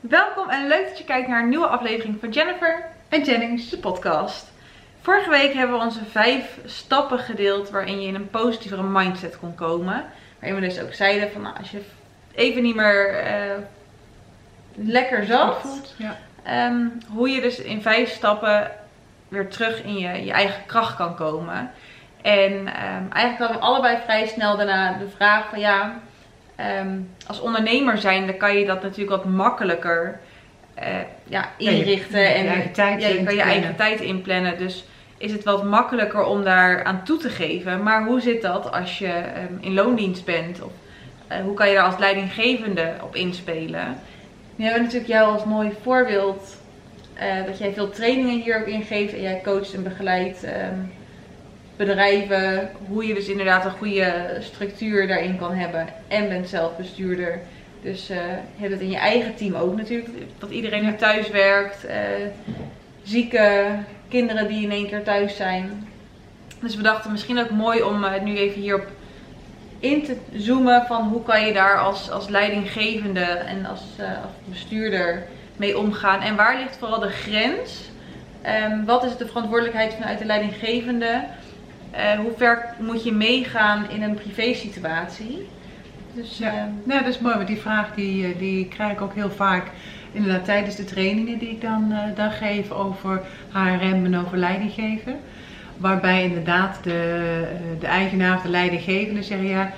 Welkom en leuk dat je kijkt naar een nieuwe aflevering van Jennifer en Jennings, de podcast. Vorige week hebben we onze vijf stappen gedeeld waarin je in een positievere mindset kon komen. Waarin we dus ook zeiden van nou, als je even niet meer eh, lekker zat, voelt. Ja. ehm, hoe je dus in vijf stappen weer terug in je, je eigen kracht kan komen. En ehm, eigenlijk hadden we allebei vrij snel daarna de vraag van ja, ehm, als ondernemer zijn, dan kan je dat natuurlijk wat makkelijker eh, ja, Ja, je- inrichten. je en eigen tijd ja, je kan je eigen tijd inplannen. Dus is het wat makkelijker om daar aan toe te geven. Maar hoe zit dat als je ehm, in loondienst bent? Of eh, hoe kan je daar als leidinggevende op inspelen? Nu hebben we natuurlijk jou als mooi voorbeeld eh, dat jij veel trainingen hier ook ingeeft en jij coacht en begeleidt ehm, bedrijven. Hoe je dus inderdaad een goede structuur daarin kan hebben en bent zelf bestuurder. Dus eh, je hebt het in je eigen team ook natuurlijk, dat iedereen nu thuis werkt. eh, zieke kinderen die in één keer thuis zijn. Dus we dachten misschien ook mooi om eh, nu even hierop in te zoomen van hoe kan je daar als, als leidinggevende en als, eh, als bestuurder mee omgaan. En waar ligt vooral de grens? Ehm, wat is de verantwoordelijkheid vanuit de leidinggevende? Eh, hoe ver moet je meegaan in een privé situatie? Dus Ja. Nou, dat is mooi, want die vraag die, eh, die krijg ik ook heel vaak inderdaad tijdens de trainingen die ik dan, dan geef over HRM en over leiding geven. Waarbij inderdaad de, de eigenaar of de leidinggevende zeggen, ja,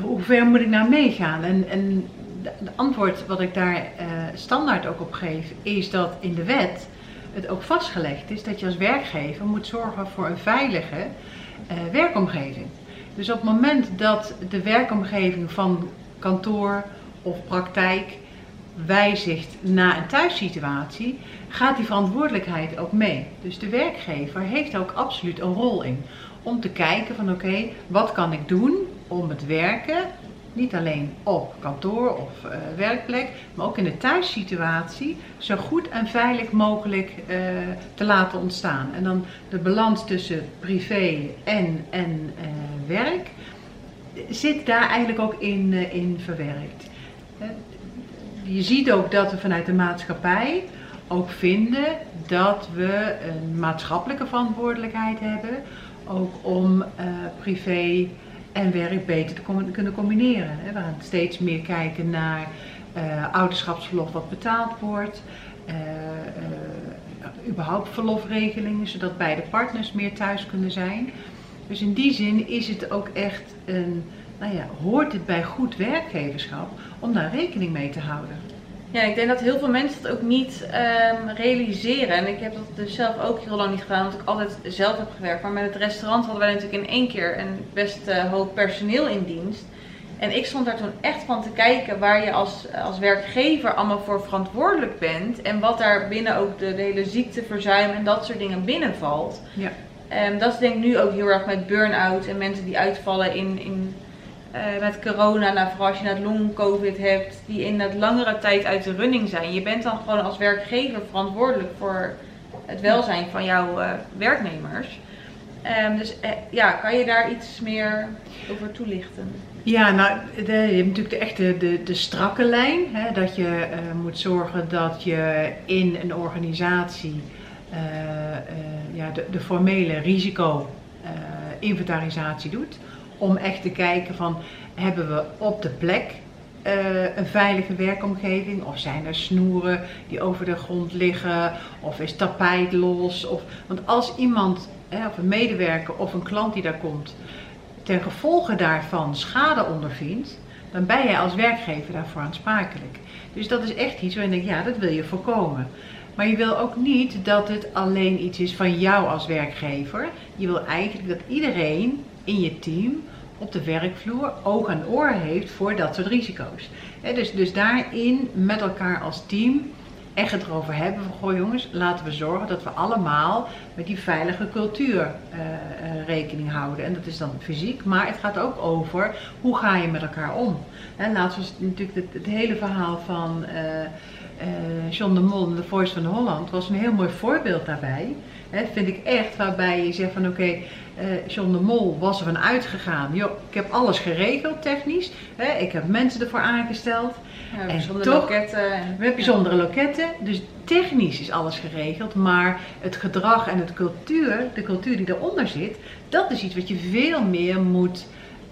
hoe ver moet ik nou meegaan? En, en de, de antwoord wat ik daar standaard ook op geef, is dat in de wet het ook vastgelegd is dat je als werkgever moet zorgen voor een veilige eh, werkomgeving. Dus op het moment dat de werkomgeving van kantoor of praktijk wijzigt naar een thuissituatie, gaat die verantwoordelijkheid ook mee. Dus de werkgever heeft ook absoluut een rol in. Om te kijken van oké, wat kan ik doen om het werken, niet alleen op kantoor of eh, werkplek, maar ook in de thuissituatie, zo goed en veilig mogelijk eh, te laten ontstaan. En dan de balans tussen privé en, en eh, werk zit daar eigenlijk ook in, in verwerkt. Je ziet ook dat we vanuit de maatschappij ook vinden dat we een maatschappelijke verantwoordelijkheid hebben, ook om privé en werk beter te kunnen combineren. hè. We gaan steeds meer kijken naar eh, ouderschapsverlof wat betaald wordt, eh, eh, überhaupt verlofregelingen, zodat beide partners meer thuis kunnen zijn. Dus in die zin is het ook echt een, nou ja, hoort het bij goed werkgeverschap om daar rekening mee te houden. Ja, ik denk dat heel veel mensen dat ook niet ehm, realiseren. En ik heb dat dus zelf ook heel lang niet gedaan, omdat ik altijd zelf heb gewerkt. Maar met het restaurant hadden wij natuurlijk in één keer een best eh, hoog personeel in dienst. En ik stond daar toen echt van te kijken waar je als, als werkgever allemaal voor verantwoordelijk bent. En wat daar binnen ook de, de hele ziekteverzuim en dat soort dingen binnenvalt. Ja. Ehm, dat is denk ik nu ook heel erg met burn-out en mensen die uitvallen in, in, eh, met corona. Nou, vooral als je net long-covid hebt, die in het langere tijd uit de running zijn. Je bent dan gewoon als werkgever verantwoordelijk voor het welzijn van jouw eh, werknemers. Ehm, dus eh, ja, kan je daar iets meer over toelichten? Ja, nou, je hebt natuurlijk de echte de, de strakke lijn. Hè, dat je moet zorgen dat je in een organisatie ja, de, de formele risico-inventarisatie doet. Om echt te kijken van, hebben we op de plek eh, een veilige werkomgeving? Of zijn er snoeren die over de grond liggen? Of is tapijt los? Of, want als iemand, of een medewerker of een klant die daar komt, ten gevolge daarvan schade ondervindt, dan ben jij als werkgever daarvoor aansprakelijk. Dus dat is echt iets waarin ik denk, ja, dat wil je voorkomen. Maar je wil ook niet dat het alleen iets is van jou als werkgever. Je wil eigenlijk dat iedereen in je team op de werkvloer oog en oor heeft voor dat soort risico's. Hè, dus, dus daarin met elkaar als team echt het erover hebben van, goh jongens, laten we zorgen dat we allemaal met die veilige cultuur eh, eh, rekening houden. En dat is dan fysiek, maar het gaat ook over hoe ga je met elkaar om. Hè, laatst was natuurlijk het, hele verhaal van eh, John de Mol, de Voice van Holland, was een heel mooi voorbeeld daarbij. Hè, vind ik echt, waarbij je zegt van oké, eh, John de Mol was ervan uitgegaan, joh, ik heb alles geregeld technisch. Hè, ik heb mensen ervoor aangesteld. Ja, En toch- loketten. En, We hebben bijzondere loketten, dus technisch is alles geregeld. Maar het gedrag en het cultuur, de cultuur die eronder zit, dat is iets wat je veel meer moet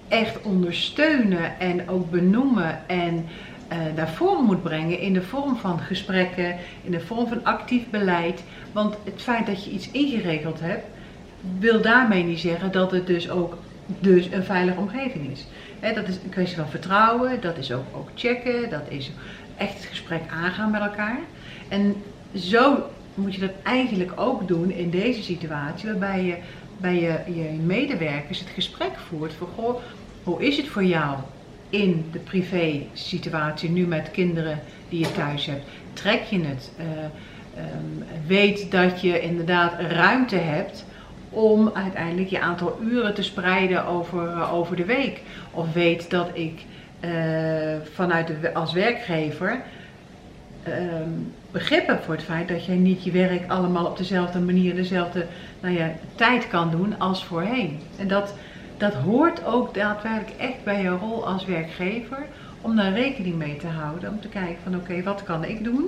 echt ondersteunen en ook benoemen en eh naar voren moet brengen in de vorm van gesprekken, in de vorm van actief beleid. Want het feit dat je iets ingeregeld hebt, wil daarmee niet zeggen dat het dus ook dus een veilige omgeving is. Dat is een kwestie van vertrouwen, dat is ook, ook checken, dat is echt het gesprek aangaan met elkaar. En zo moet je dat eigenlijk ook doen in deze situatie, waarbij je bij je, je medewerkers het gesprek voert van goh, hoe is het voor jou in de privé situatie nu met kinderen die je thuis hebt? Trek je het? Eh, ehm, weet dat je inderdaad ruimte hebt om uiteindelijk je aantal uren te spreiden over, eh, over de week. Of weet dat ik eh, vanuit de, als werkgever ehm, begrip heb voor het feit dat jij niet je werk allemaal op dezelfde manier, dezelfde nou ja, tijd kan doen als voorheen. En dat, dat hoort ook daadwerkelijk echt bij je rol als werkgever om daar rekening mee te houden. Om te kijken van oké, wat kan ik doen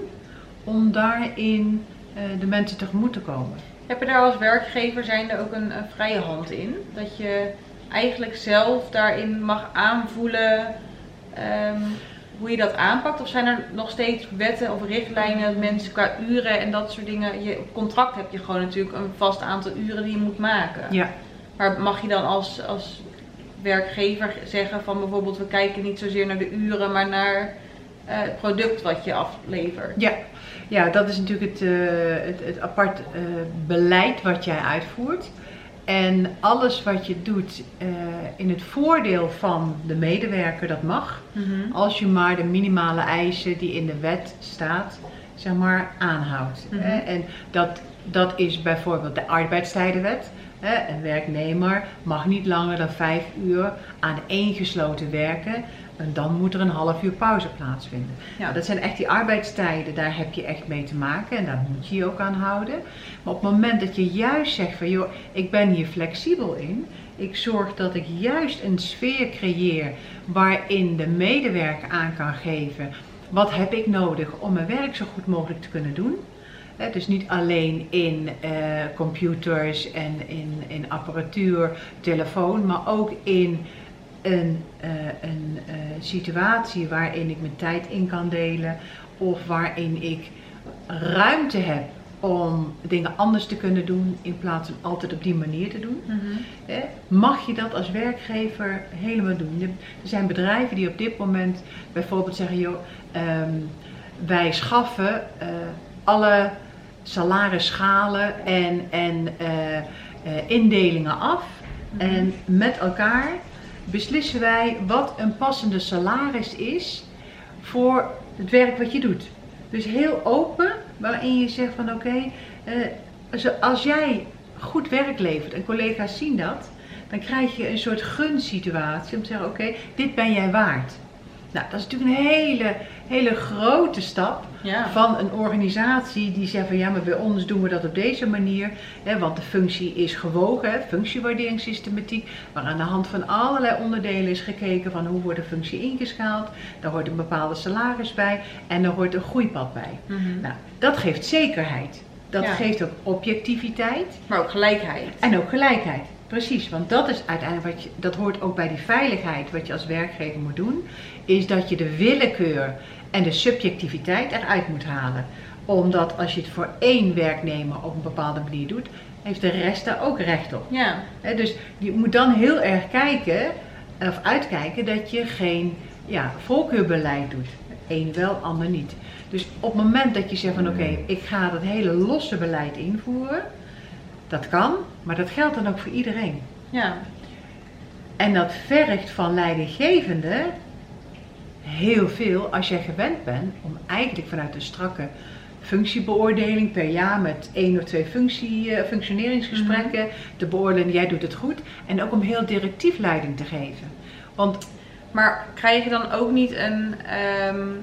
om daarin eh, de mensen tegemoet te komen. Heb je daar als werkgever zijnde ook een, een vrije hand in? Dat je eigenlijk zelf daarin mag aanvoelen ehm, hoe je dat aanpakt? Of zijn er nog steeds wetten of richtlijnen dat mensen qua uren en dat soort dingen... Je, op contract heb je gewoon natuurlijk een vast aantal uren die je moet maken. Ja, Maar mag je dan als, als werkgever zeggen van bijvoorbeeld we kijken niet zozeer naar de uren, maar naar eh, het product wat je aflevert? Ja, ja dat is natuurlijk het, eh, het, het apart eh, beleid wat jij uitvoert. En alles wat je doet eh, in het voordeel van de medewerker, dat mag. Mhm. Als je maar de minimale eisen die in de wet staat, zeg maar, aanhoudt. Mhm. En dat, dat is bijvoorbeeld de arbeidstijdenwet. Een werknemer mag niet langer dan vijf uur aan één gesloten werken. En dan moet er een half uur pauze plaatsvinden. Ja. Dat zijn echt die arbeidstijden, daar heb je echt mee te maken en daar moet je je ook aan houden. Maar op het moment dat je juist zegt van joh, ik ben hier flexibel in. Ik zorg dat ik juist een sfeer creëer waarin de medewerker aan kan geven. Wat heb ik nodig om mijn werk zo goed mogelijk te kunnen doen? Dus niet alleen in eh, computers en in, in apparatuur, telefoon, maar ook in een, eh, een eh, situatie waarin ik mijn tijd in kan delen of waarin ik ruimte heb om dingen anders te kunnen doen in plaats van altijd op die manier te doen. Mhm. Mag je dat als werkgever helemaal doen? Er zijn bedrijven die op dit moment bijvoorbeeld zeggen, joh, ehm, wij schaffen alle salarisschalen en, en eh, eh, indelingen af. En met elkaar beslissen wij wat een passende salaris is voor het werk wat je doet. Dus heel open, waarin je zegt van oké, eh, als jij goed werk levert en collega's zien dat, dan krijg je een soort gunsituatie om te zeggen oké, dit ben jij waard. Nou, dat is natuurlijk een hele, hele grote stap Ja. van een organisatie die zegt van ja, maar bij ons doen we dat op deze manier. Hè, want de functie is gewogen, hè, functiewärderingssystematiek, waar aan de hand van allerlei onderdelen is gekeken van hoe wordt de functie ingeschaald. Daar hoort een bepaalde salaris bij en er hoort een groeipad bij. Mhm. Nou, dat geeft zekerheid. Dat Ja. geeft ook objectiviteit Maar ook gelijkheid. en ook gelijkheid. Precies, want dat is uiteindelijk wat je, dat hoort ook bij die veiligheid wat je als werkgever moet doen, is dat je de willekeur en de subjectiviteit eruit moet halen. Omdat als je het voor één werknemer op een bepaalde manier doet, heeft de rest daar ook recht op. Ja. Hè, dus je moet dan heel erg kijken, of uitkijken, dat je geen ja, voorkeurbeleid doet. Eén wel, ander niet. Dus op het moment dat je zegt van oké, ik ga dat hele losse beleid invoeren, dat kan, maar dat geldt dan ook voor iedereen. Ja. En dat vergt van leidinggevende heel veel als jij gewend bent om eigenlijk vanuit een strakke functiebeoordeling per jaar met één of twee functie, eh, functioneringsgesprekken te beoordelen, jij doet het goed. En ook om heel directief leiding te geven. Want Maar krijg je dan ook niet een, ehm,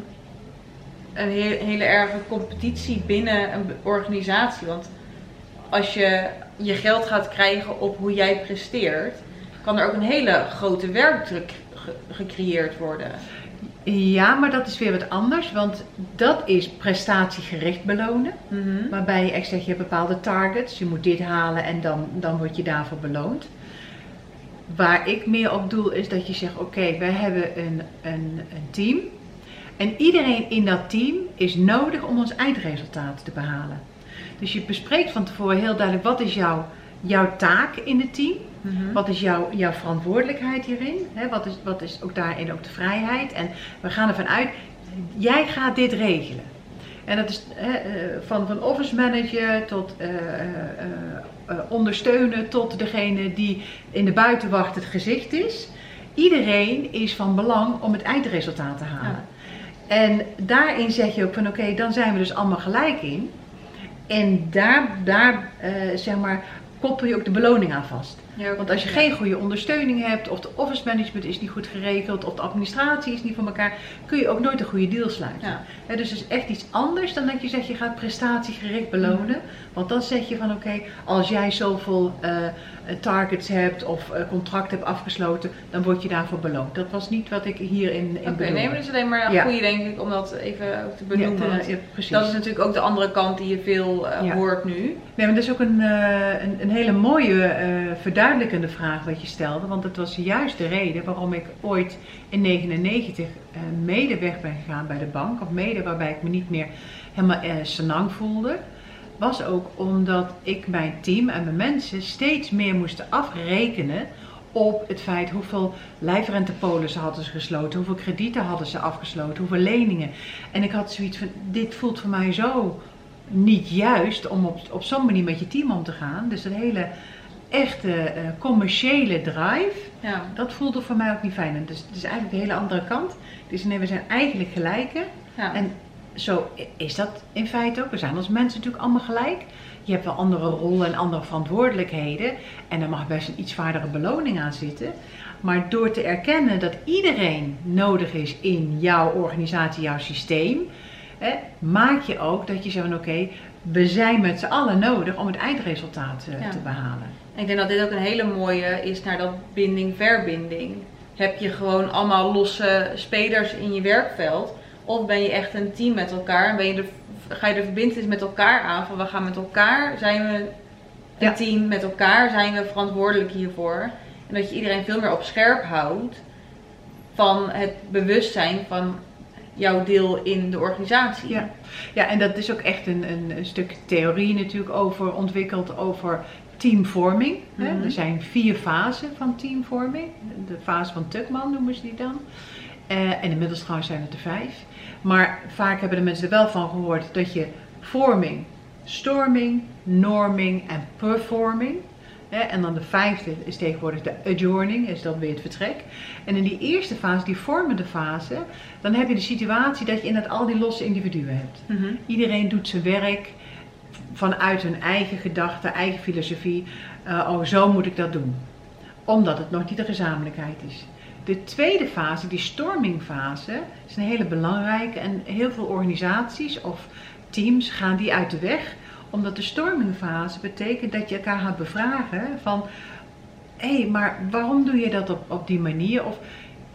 een he- hele erge competitie binnen een organisatie? Want als je je geld gaat krijgen op hoe jij presteert, kan er ook een hele grote werkdruk ge- gecreëerd worden. Ja, maar dat is weer wat anders, want dat is prestatiegericht belonen. Mhm. Waarbij je echt zegt, je hebt bepaalde targets, je moet dit halen en dan, dan word je daarvoor beloond. Waar ik meer op doel is dat je zegt, oké, wij hebben een, een, een team. En iedereen in dat team is nodig om ons eindresultaat te behalen. Dus je bespreekt van tevoren heel duidelijk, wat is jouw, jouw taak in het team? Mhm. Wat is jouw, jouw verantwoordelijkheid hierin? Wat, is, wat is ook daarin ook de vrijheid? En we gaan ervan uit, jij gaat dit regelen. En dat is eh, van, van office manager tot eh, ondersteunen tot degene die in de buitenwacht het gezicht is. Iedereen is van belang om het eindresultaat te halen. Ja. En daarin zeg je ook van oké, dan zijn we dus allemaal gelijk in. En daar, daar zeg maar, koppel je ook de beloning aan vast. Ja, Want als je geen goede ondersteuning hebt, of de office management is niet goed geregeld, of de administratie is niet voor elkaar, kun je ook nooit een goede deal sluiten. Ja. Dus het is echt iets anders dan dat je zegt je gaat prestatiegericht belonen. Want dan zeg je van oké, als jij zoveel eh, targets hebt of eh, contracten hebt afgesloten, dan word je daarvoor beloond. Dat was niet wat ik hierin in Oké, bedoelde. nee, maar dat is alleen maar een Ja. goede denk ik om dat even ook te benoemen. Ja, ja, precies. dat is natuurlijk ook de andere kant die je veel eh, hoort nu. Nee, maar dat is ook een, een, een hele mooie verduidelijkende vraag wat je stelde. Want dat was juist de reden waarom ik ooit in 1999 eh, mede weg ben gegaan bij de bank. Of mede waarbij ik me niet meer helemaal senang voelde. Was ook omdat ik mijn team en mijn mensen steeds meer moesten afrekenen op het feit hoeveel lijfrentepolissen hadden ze gesloten, hoeveel kredieten hadden ze afgesloten, hoeveel leningen. En ik had zoiets van, dit voelt voor mij zo niet juist om op, op zo'n manier met je team om te gaan. Dus een hele echte eh, commerciële drive, Ja. dat voelde voor mij ook niet fijn. En dus het is eigenlijk de hele andere kant. Dus nee, we zijn eigenlijk gelijken. Ja. En zo is dat in feite ook. We zijn als mensen natuurlijk allemaal gelijk. Je hebt wel andere rollen en andere verantwoordelijkheden. En er mag best een iets zwaardere beloning aan zitten. Maar door te erkennen dat iedereen nodig is in jouw organisatie, jouw systeem, hè, maak je ook dat je zegt van oké, we zijn met z'n allen nodig om het eindresultaat eh, Ja. te behalen. En ik denk dat dit ook een hele mooie is naar dat binding-verbinding. Heb je gewoon allemaal losse spelers in je werkveld? Of ben je echt een team met elkaar? En ben je de, ga je de verbindenis met elkaar aan? Van we gaan met elkaar, zijn we een Ja. team met elkaar, zijn we verantwoordelijk hiervoor? En dat je iedereen veel meer op scherp houdt van het bewustzijn van jouw deel in de organisatie. Ja. Ja, en dat is ook echt een, een, een stuk theorie natuurlijk over ontwikkeld over teamvorming. Mhm. Er zijn vier fasen van teamvorming. De fase van Tuckman noemen ze die dan. Eh, en inmiddels trouwens zijn het er vijf. Maar vaak hebben de mensen er wel van gehoord dat je vorming, storming, norming en performing. hè, en dan de vijfde is tegenwoordig de adjourning, is dan weer het vertrek. En in die eerste fase, die vormende fase, dan heb je de situatie dat je inderdaad al die losse individuen hebt. Mhm. Iedereen doet zijn werk vanuit hun eigen gedachten, eigen filosofie. Eh, oh, zo moet ik dat doen. Omdat het nog niet de gezamenlijkheid is. De tweede fase, die stormingfase, is een hele belangrijke. En heel veel organisaties of teams gaan die uit de weg. Omdat de stormingfase betekent dat je elkaar gaat bevragen van... Hé, hey, maar waarom doe je dat op, op die manier? Of...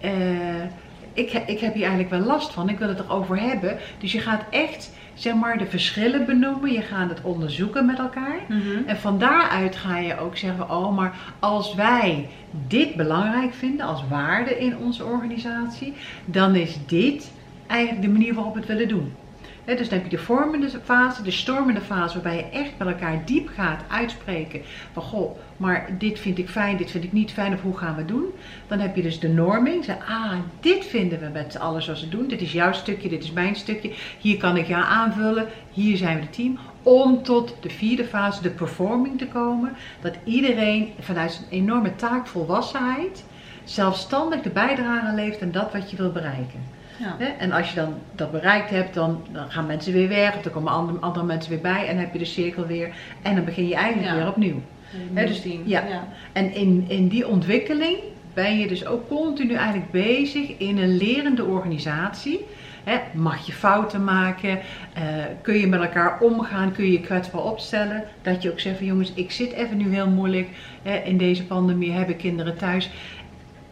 eh, ik, ik heb hier eigenlijk wel last van, ik wil het erover hebben. Dus je gaat echt, zeg maar, de verschillen benoemen. Je gaat het onderzoeken met elkaar. Mhm. En van daaruit ga je ook zeggen, oh, maar als wij dit belangrijk vinden als waarde in onze organisatie, dan is dit eigenlijk de manier waarop we het willen doen. Dus dan heb je de vormende fase, de stormende fase, waarbij je echt met elkaar diep gaat uitspreken van goh, maar dit vind ik fijn, dit vind ik niet fijn, of hoe gaan we doen? Dan heb je dus de norming, zeg, ah, dit vinden we met allen zoals we doen, dit is jouw stukje, dit is mijn stukje, hier kan ik jou aanvullen, hier zijn we het team. Om tot de vierde fase, de performing te komen, dat iedereen vanuit zijn enorme taakvolwassenheid zelfstandig de bijdrage levert aan dat wat je wil bereiken. Hè? En als je dan dat bereikt hebt, dan, dan gaan mensen weer weg, of er komen andere, andere mensen weer bij en heb je de cirkel weer en dan begin je eigenlijk weer opnieuw. Hè, dus- ja. En in, in die ontwikkeling ben je dus ook continu eigenlijk bezig in een lerende organisatie, mag je fouten maken? Eh, kun je met elkaar omgaan? Kun je je kwetsbaar opstellen? Dat je ook zegt van jongens, ik zit even nu heel moeilijk. In deze pandemie hebben kinderen thuis.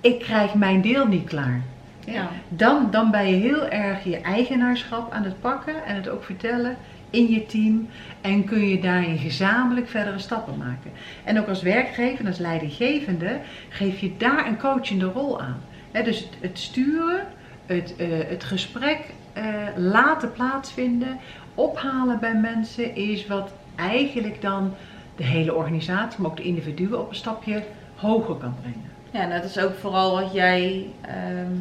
Ik krijg mijn deel niet klaar. Ja. Dan, dan ben je heel erg je eigenaarschap aan het pakken en het ook vertellen in je team. En kun je daarin gezamenlijk verdere stappen maken. En ook als werkgever als leidinggevende geef je daar een coachende rol aan. Dus het, het sturen, het, eh, het gesprek eh, laten plaatsvinden, ophalen bij mensen is wat eigenlijk dan de hele organisatie, maar ook de individuen op een stapje hoger kan brengen. Ja, en dat is ook vooral wat jij ehm,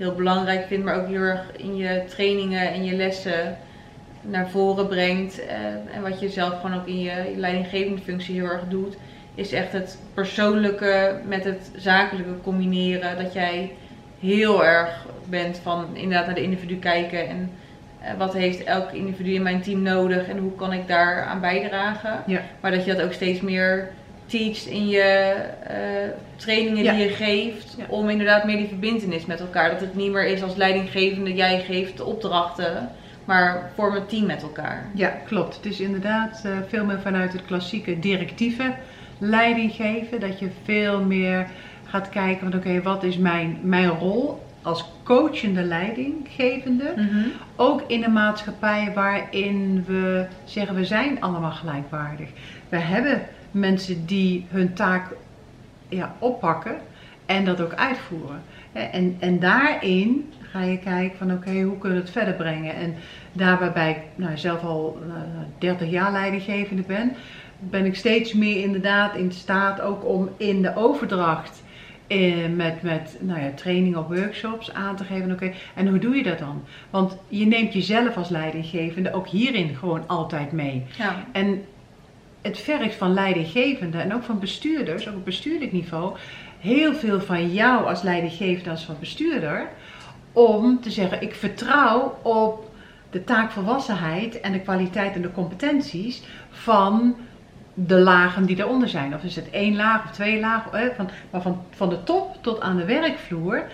heel belangrijk vindt, maar ook heel erg in je trainingen en je lessen naar voren brengt. eh, en wat je zelf gewoon ook in je, leidinggevende functie heel erg doet, is echt het persoonlijke met het zakelijke combineren. Dat jij heel erg bent van inderdaad naar de individu kijken en eh, wat heeft elk individu in mijn team nodig en hoe kan ik daar aan bijdragen. Ja. Maar dat je dat ook steeds meer teacht in je eh, trainingen Ja. die je geeft. Ja. Om inderdaad meer die verbindenis met elkaar. Dat het niet meer is als leidinggevende, jij geeft de opdrachten. Maar vorm een team met elkaar. Ja, klopt. Het is inderdaad eh, veel meer vanuit het klassieke directieve leiding geven. Dat je veel meer gaat kijken van oké, wat is mijn, mijn rol als coachende leidinggevende? Ook in een maatschappij waarin we zeggen we zijn allemaal gelijkwaardig. We hebben mensen die hun taak ja, oppakken en dat ook uitvoeren. En, en daarin ga je kijken van oké, hoe kunnen we het verder brengen? En daar waarbij ik nou, zelf al eh, 30 jaar leidinggevende ben, ben ik steeds meer inderdaad in staat ook om in de overdracht eh, met, met nou ja, training of workshops aan te geven. Oké, en hoe doe je dat dan? Want je neemt jezelf als leidinggevende ook hierin gewoon altijd mee. Ja. En het vergt van leidinggevenden en ook van bestuurders, ook op bestuurlijk niveau, heel veel van jou als leidinggevende als van bestuurder. Om te zeggen, ik vertrouw op de taakvolwassenheid en de kwaliteit en de competenties van de lagen die daaronder zijn. Of is het één laag of twee lagen, van, maar van, van de top tot aan de werkvloer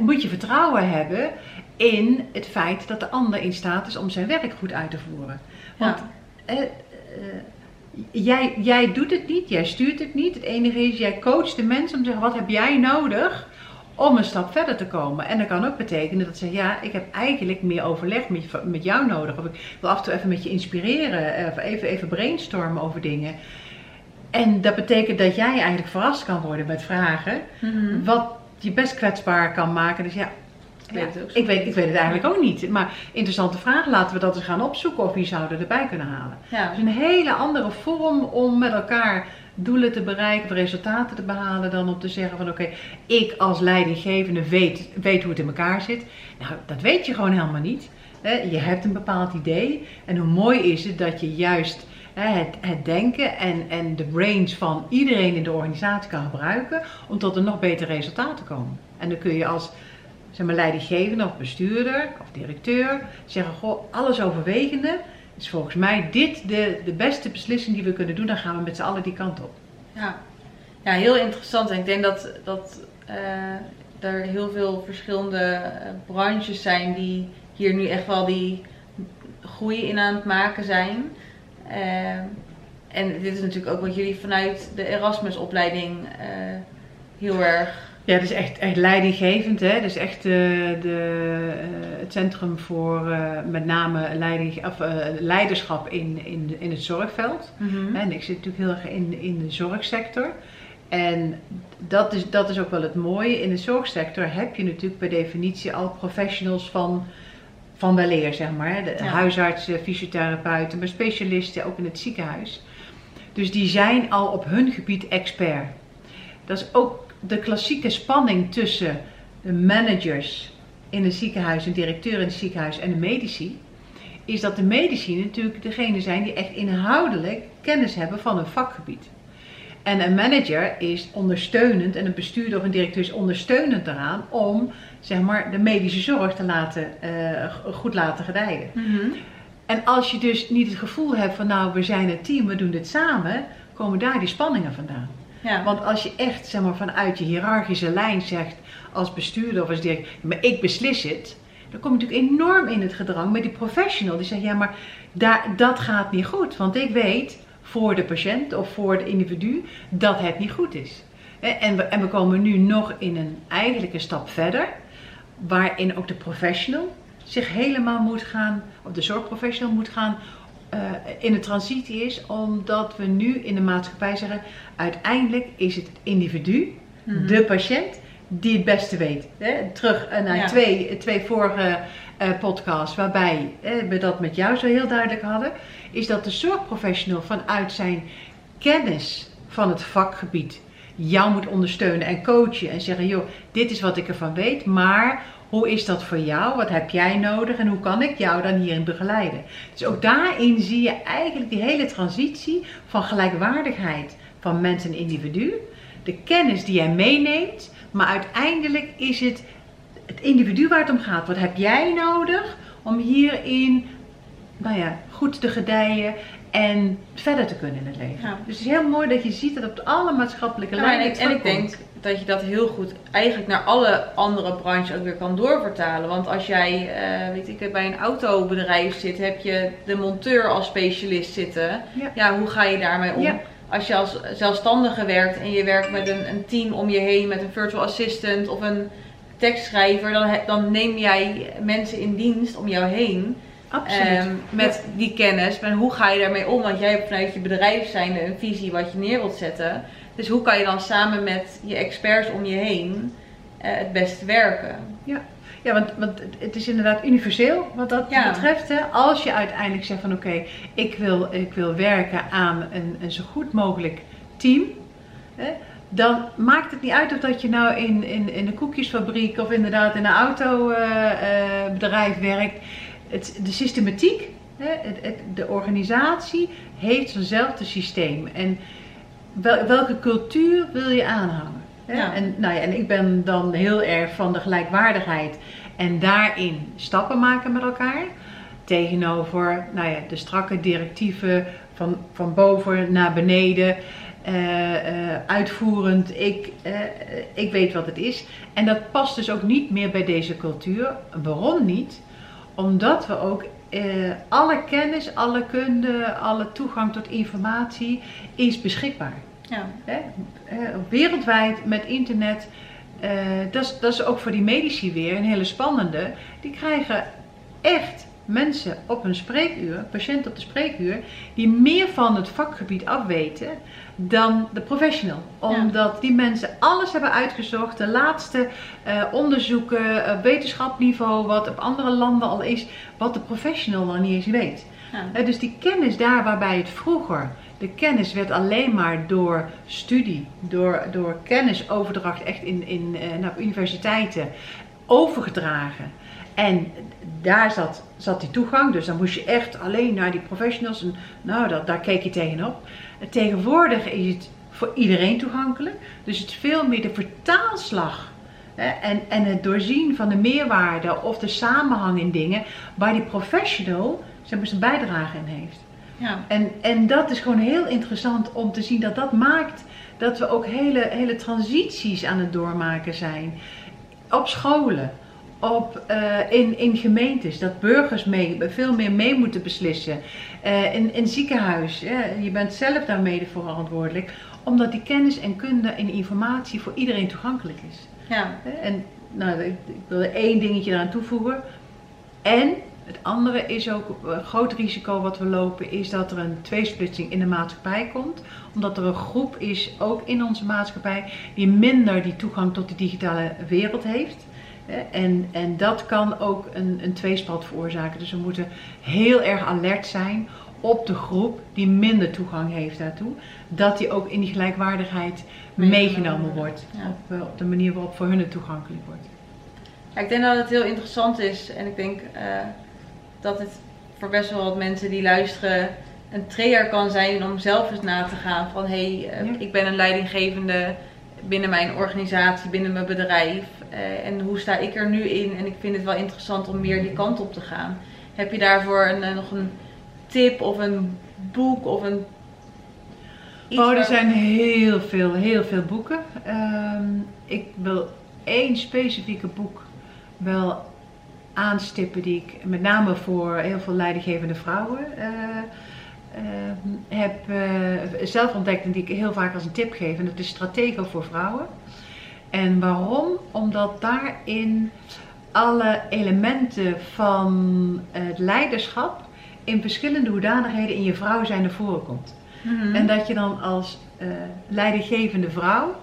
moet je vertrouwen hebben in het feit dat de ander in staat is om zijn werk goed uit te voeren. Want Ja. eh, eh, jij, jij doet het niet, jij stuurt het niet. Het enige is, jij coacht de mensen om te zeggen, wat heb jij nodig om een stap verder te komen? En dat kan ook betekenen dat ze zeggen, ja, ik heb eigenlijk meer overleg met, met jou nodig. Of ik wil af en toe even met je inspireren, eh, of even, even brainstormen over dingen. En dat betekent dat jij eigenlijk verrast kan worden met vragen, Mhm. wat je best kwetsbaar kan maken. Dus ja, Ik weet het ook ik weet, ik weet het eigenlijk ook niet. Maar interessante vraag, laten we dat eens gaan opzoeken of wie zouden erbij kunnen halen. Ja. Het is een hele andere vorm om met elkaar doelen te bereiken resultaten te behalen dan om te zeggen van oké, ik als leidinggevende weet, weet hoe het in elkaar zit. Nou, dat weet je gewoon helemaal niet. Je hebt een bepaald idee en hoe mooi is het dat je juist het, het denken en, en de brains van iedereen in de organisatie kan gebruiken om tot een nog beter resultaat te komen. En dan kun je als zeg maar, leidinggevende of bestuurder of directeur zeggen, goh, alles overwegende is volgens mij dit de, de beste beslissing die we kunnen doen. Dan gaan we met z'n allen die kant op. Ja. ja, heel interessant. En ik denk dat, dat eh, er heel veel verschillende eh, branches zijn die hier nu echt wel die groei in aan het maken zijn. Eh, en dit is natuurlijk ook wat jullie vanuit de Erasmus-opleiding eh, heel erg. Ja, dat is echt, echt leidinggevend. Hè? Dat is echt de, de, eh, het centrum voor eh, met name leiding, of, eh, leiderschap in, in, in het zorgveld. En ik zit natuurlijk heel erg in, in de zorgsector. En dat is, dat is ook wel het mooie. In de zorgsector heb je natuurlijk per definitie al professionals van, van weleer, zeg maar. De Ja. huisartsen, fysiotherapeuten, maar specialisten ook in het ziekenhuis. Dus die zijn al op hun gebied expert. Dat is ook de klassieke spanning tussen de managers in het ziekenhuis, een directeur in het ziekenhuis en de medici. Is dat de medici natuurlijk degene zijn die echt inhoudelijk kennis hebben van hun vakgebied. En een manager is ondersteunend en een bestuurder of een directeur is ondersteunend eraan om zeg maar, de medische zorg te laten, eh, goed laten gedijen. En als je dus niet het gevoel hebt van nou we zijn een team, we doen dit samen, komen daar die spanningen vandaan. Ja. Want als je echt zeg maar, vanuit je hiërarchische lijn zegt als bestuurder of als directeur, maar ik beslis het, dan kom je natuurlijk enorm in het gedrang met die professional. Die zegt, ja, maar daar, dat gaat niet goed. Want ik weet voor de patiënt of voor de individu dat het niet goed is. En we, en we komen nu nog in een eigenlijke stap verder, waarin ook de professional zich helemaal moet gaan, of de zorgprofessional moet gaan uh, in de transitie is, omdat we nu in de maatschappij zeggen, uiteindelijk is het individu, mm de patiënt, die het beste weet. Hè? Terug uh, naar twee, twee vorige uh, podcasts, waarbij we dat met jou zo heel duidelijk hadden, is dat de zorgprofessional vanuit zijn kennis van het vakgebied jou moet ondersteunen en coachen en zeggen, joh, dit is wat ik ervan weet, maar hoe is dat voor jou? Wat heb jij nodig en hoe kan ik jou dan hierin begeleiden? Dus ook daarin zie je eigenlijk die hele transitie van gelijkwaardigheid van mens en individu. De kennis die jij meeneemt, maar uiteindelijk is het het individu waar het om gaat. Wat heb jij nodig om hierin nou ja, goed te gedijen en verder te kunnen in het leven. Dus het is heel mooi dat je ziet dat op alle maatschappelijke ja, lijnen. En, en ik denk dat je dat heel goed eigenlijk naar alle andere branches ook weer kan doorvertalen. Want als jij, uh, weet ik, bij een autobedrijf zit, heb je de monteur als specialist zitten. Ja, hoe ga je daarmee om? Als je als zelfstandige werkt en je werkt met een, een team om je heen, met een virtual assistant of een tekstschrijver, dan, dan neem jij mensen in dienst om jou heen. Um, met die kennis. Maar hoe ga je daarmee om? Want jij hebt vanuit je bedrijf zijnde een visie wat je neer wilt zetten. Dus hoe kan je dan samen met je experts om je heen uh, het beste werken? Ja, ja want, want het is inderdaad universeel wat dat betreft. Hè? Als je uiteindelijk zegt van oké, ik, wil, ik wil werken aan een, een zo goed mogelijk team. Hè? dan maakt het niet uit of dat je nou in, in, in de koekjesfabriek of inderdaad in een autobedrijf uh, uh, werkt het, de systematiek, hè, het, de organisatie heeft zo'nzelfde systeem. En wel, welke cultuur wil je aanhangen? Hè? En, nou ja, en ik ben dan heel erg van de gelijkwaardigheid en daarin stappen maken met elkaar. Tegenover nou ja, de strakke directieven van, van boven naar beneden. Uh, uh, uitvoerend, ik, uh, ik weet wat het is. En dat past dus ook niet meer bij deze cultuur. Waarom niet? Omdat we ook eh, alle kennis, alle kunde, alle toegang tot informatie is beschikbaar. Ja. Hè? wereldwijd met internet. Uh, dat, is, dat is ook voor die medici weer een hele spannende. Die krijgen echt mensen op een spreekuur, patiënten op de spreekuur, die meer van het vakgebied afweten dan de professional. Omdat die mensen alles hebben uitgezocht, de laatste uh, onderzoeken, uh, wetenschapniveau, wat op andere landen al is, wat de professional nog niet eens weet. Ja. dus die kennis daar waarbij het vroeger, de kennis werd alleen maar door studie, door, door kennisoverdracht echt in, in, naar universiteiten overgedragen. En daar zat, zat die toegang, dus dan moest je echt alleen naar die professionals. En nou, dat, daar keek je tegenop. Tegenwoordig is het voor iedereen toegankelijk. Dus het is veel meer de vertaalslag hè, en, en het doorzien van de meerwaarde of de samenhang in dingen waar die professional zijn bijdrage in heeft. Ja. En, en dat is gewoon heel interessant om te zien dat dat maakt dat we ook hele, hele transities aan het doormaken zijn. Op scholen, op, uh, in, in gemeentes, dat burgers mee, veel meer mee moeten beslissen. Uh, in, in ziekenhuis, je bent zelf daar mede voor verantwoordelijk, omdat die kennis en kunde en informatie voor iedereen toegankelijk is. Ja. En nou, ik, wil er één dingetje eraan toevoegen. En het andere is ook een groot risico wat we lopen, is dat er een tweesplitsing in de maatschappij komt. Omdat er een groep is, ook in onze maatschappij, die minder die toegang tot de digitale wereld heeft. En, en dat kan ook een, een tweespalt veroorzaken. Dus we moeten heel erg alert zijn op de groep die minder toegang heeft daartoe. Dat die ook in die gelijkwaardigheid meegenomen wordt. Op, eh, op, de manier waarop voor hun het toegankelijk wordt. Ja, ik denk dat het heel interessant is. En ik denk uh, dat het voor best wel wat mensen die luisteren een trigger kan zijn om zelf eens na te gaan van hé, hey, uh, ik ben een leidinggevende binnen mijn organisatie, binnen mijn bedrijf. Uh, en hoe sta ik er nu in? En ik vind het wel interessant om meer die kant op te gaan. Heb je daarvoor een, uh, nog een tip of een boek of een. oh, er zijn heel veel, heel veel boeken. Um, ik wil één specifieke boek wel aanstippen die ik met name voor heel veel leidinggevende vrouwen eh, eh, heb eh, zelf ontdekt en die ik heel vaak als een tip geef. En dat is Stratego voor vrouwen. En waarom? Omdat daarin alle elementen van het leiderschap in verschillende hoedanigheden in je vrouw zijn naar voren komt. Mhm. En dat je dan als eh, leidinggevende vrouw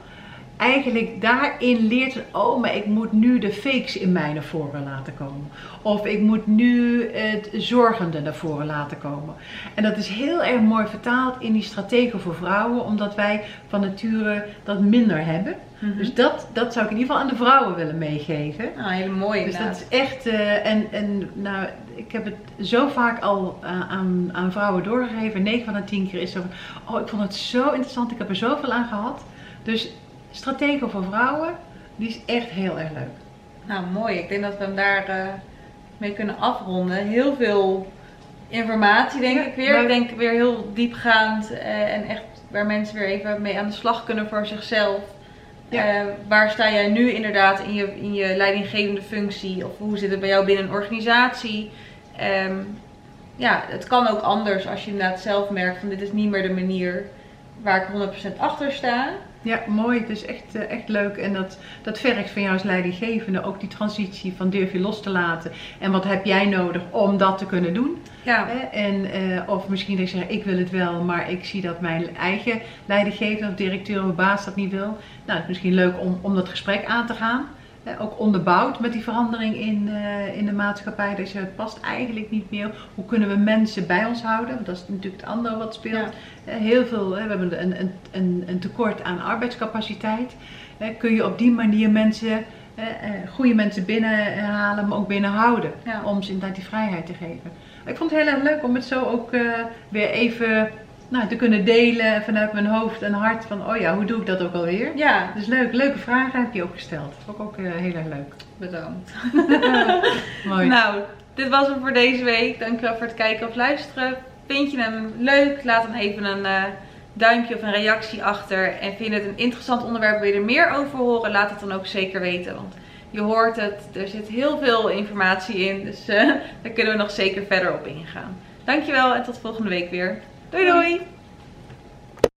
eigenlijk daarin leert, oh, maar ik moet nu de fakes in mij naar voren laten komen. Of ik moet nu het zorgende naar voren laten komen. En dat is heel erg mooi vertaald in die strategen voor vrouwen, omdat wij van nature dat minder hebben. Mhm. Dus dat, dat zou ik in ieder geval aan de vrouwen willen meegeven. Nou, hele mooie Dus dat is echt, eh, en, en nou, ik heb het zo vaak al eh, aan, aan vrouwen doorgegeven. 9 van de 10 keer is zo van, oh ik vond het zo interessant, ik heb er zoveel aan gehad. Dus Stratego voor vrouwen, die is echt heel erg leuk. Nou, mooi. Ik denk dat we hem daar eh, mee kunnen afronden. Heel veel informatie, denk Ja, ik weer. Ik denk weer heel diepgaand eh, en echt waar mensen weer even mee aan de slag kunnen voor zichzelf. Ja. Eh, waar sta jij nu inderdaad in je, in je leidinggevende functie? Of hoe zit het bij jou binnen een organisatie? Ehm, ja, het kan ook anders als je inderdaad zelf merkt van dit is niet meer de manier waar ik 100% achter sta. Ja, mooi. Het is echt, eh, echt leuk. En dat, dat vergt van jou als leidinggevende ook die transitie van durf je los te laten. En wat heb jij nodig om dat te kunnen doen? Ja? En, eh, of misschien dat je zegt, ik wil het wel, maar ik zie dat mijn eigen leidinggever of directeur of baas dat niet wil. Nou, het is misschien leuk om, om dat gesprek aan te gaan. Eh, ook onderbouwd met die verandering in, eh, in de maatschappij. Dat je het past eigenlijk niet meer. Hoe kunnen we mensen bij ons houden? Want dat is natuurlijk het andere wat speelt. Ja. Eh, heel veel, hè, we hebben een, een, een, een tekort aan arbeidscapaciteit. Kun je op die manier mensen, goede mensen binnenhalen, maar ook binnenhouden. Ja. Om ze inderdaad die vrijheid te geven. Ik vond het heel erg leuk om het zo ook weer even nou, te kunnen delen vanuit mijn hoofd en hart. Van, oh ja, hoe doe ik dat ook alweer? ja, Dus leuk, leuke vragen heb je ook gesteld. Vond ik ook eh, heel erg leuk. bedankt. Mooi. Nou, dit was hem voor deze week. Dankjewel voor het kijken of luisteren. Vind je hem leuk? Laat dan even een eh, duimpje of een reactie achter. En vind je het een interessant onderwerp, wil je er meer over horen? Laat het dan ook zeker weten. Want je hoort het, er zit heel veel informatie in. Dus eh, daar kunnen we nog zeker verder op ingaan. Dankjewel en tot volgende week weer. Doei doei!